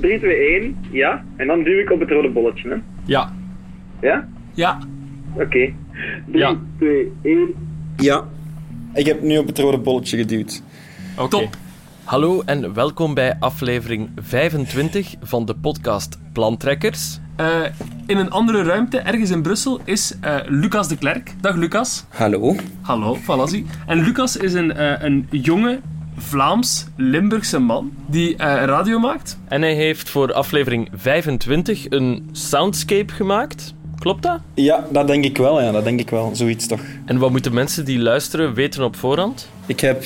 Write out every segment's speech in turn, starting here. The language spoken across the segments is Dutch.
3, 2, 1, ja. En dan duw ik op het rode bolletje, hè. Ja. Ja? Ja. Oké. 3, Ja. 2, 1. Ja. Ik heb nu op het rode bolletje geduwd. Oké. Top. Hallo en welkom bij aflevering 25 van de podcast Plantrekkers. Eh, in een andere ruimte, ergens in Brussel, is eh, Lucas de Klerk. Dag Lucas. Hallo. Hallo, Falassi. En Lucas is een, eh, een jonge Vlaams-Limburgse man die eh, radio maakt. En hij heeft voor aflevering 25 een soundscape gemaakt. Klopt dat? Ja, dat denk ik wel, ja. Dat denk ik wel. Zoiets toch. En wat moeten mensen die luisteren weten op voorhand? Ik heb,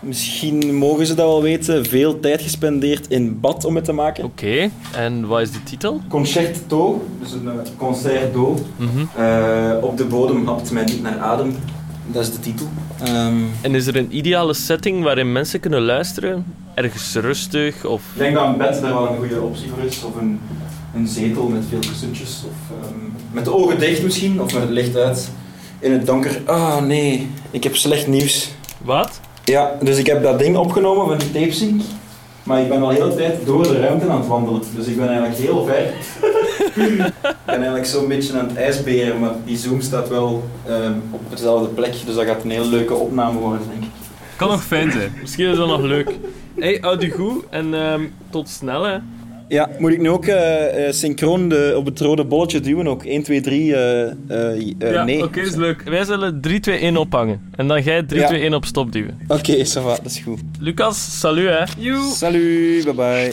misschien mogen ze dat wel weten, veel tijd gespendeerd in bad om het te maken. Oké, en wat is de titel? Concerto, dus een eh, concerto. Mhm. Eh, op de bodem hapt mij niet naar adem. Dat is de titel. Ehm, En is er een ideale setting waarin mensen kunnen luisteren? Ergens rustig of... ik denk dat een bed daar wel een goede optie voor is. Of een, een zetel met veel kussentjes. Of ehm, met de ogen dicht misschien, of met het licht uit. In het donker. Ah nee, ik heb slecht nieuws. Wat? Ja, dus ik heb dat ding opgenomen van die tapesync. Maar ik ben al heel de tijd door de ruimte aan het wandelen. Dus ik ben eigenlijk heel ver. Ik ben eigenlijk zo'n beetje aan het ijsberen, maar die zoom staat wel ehm, op dezelfde plek. Dus dat gaat een heel leuke opname worden, denk ik. Kan nog fijn zijn. Misschien is dat nog leuk. Hey, houd goed en ehm, tot snel hè. Ja, moet ik nu ook eh, eh, synchroon de, op het rode bolletje duwen? Ook 1, 2, 3, eh, eh, eh, ja, nee. oké, is leuk. Wij zullen 3, 2, 1 ophangen. En dan jij 3, Ja. 2, 1 op stop duwen. Oké, ça va, dat is goed. Lucas, salut hè. Joe. Salut, bye bye.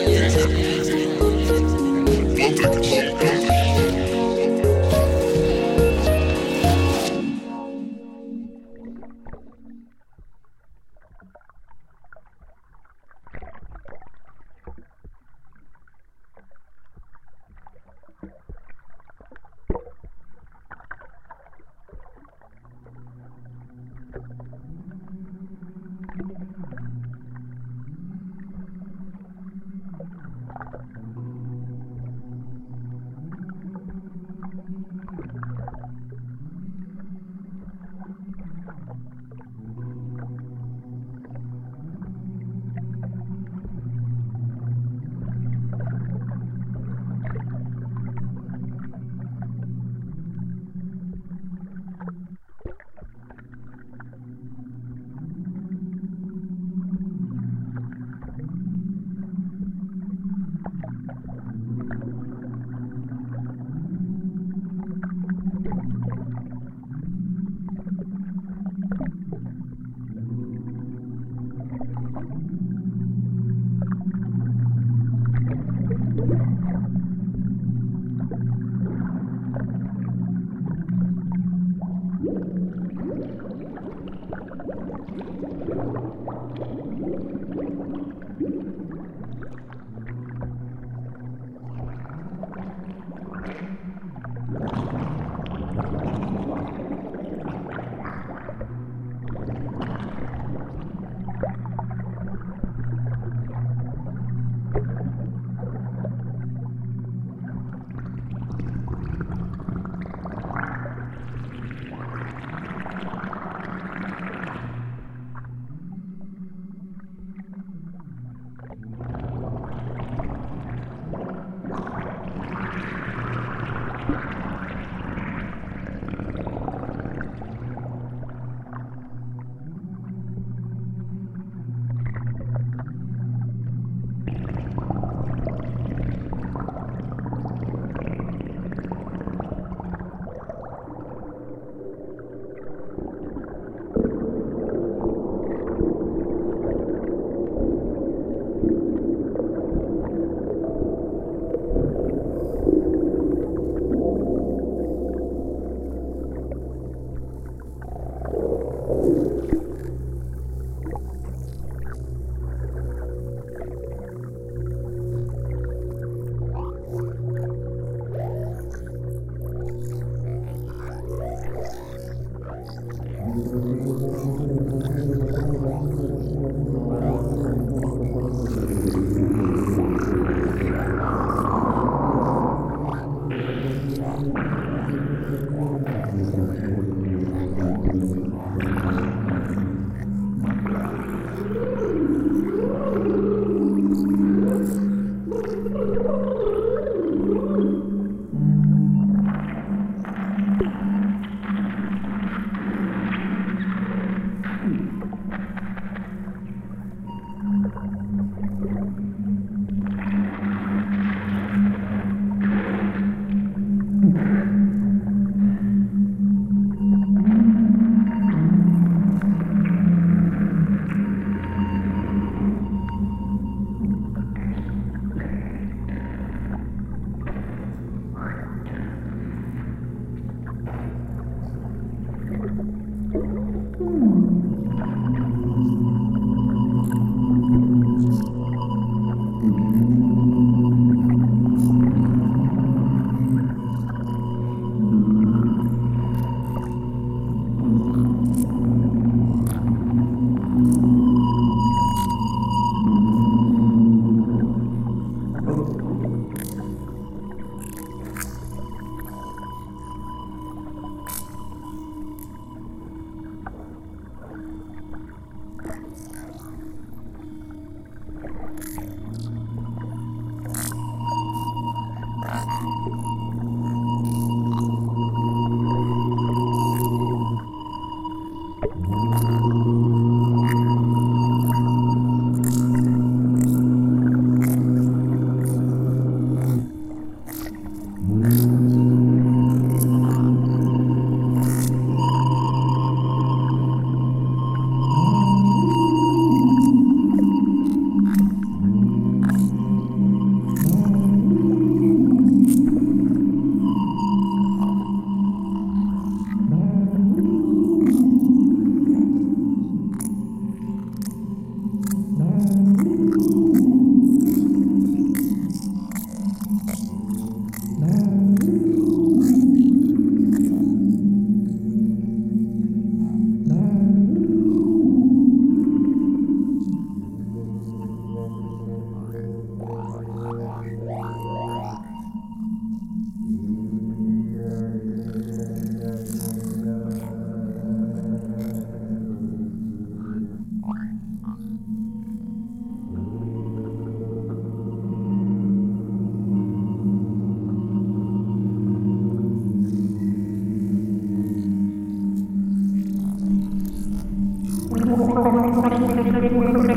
Thank you.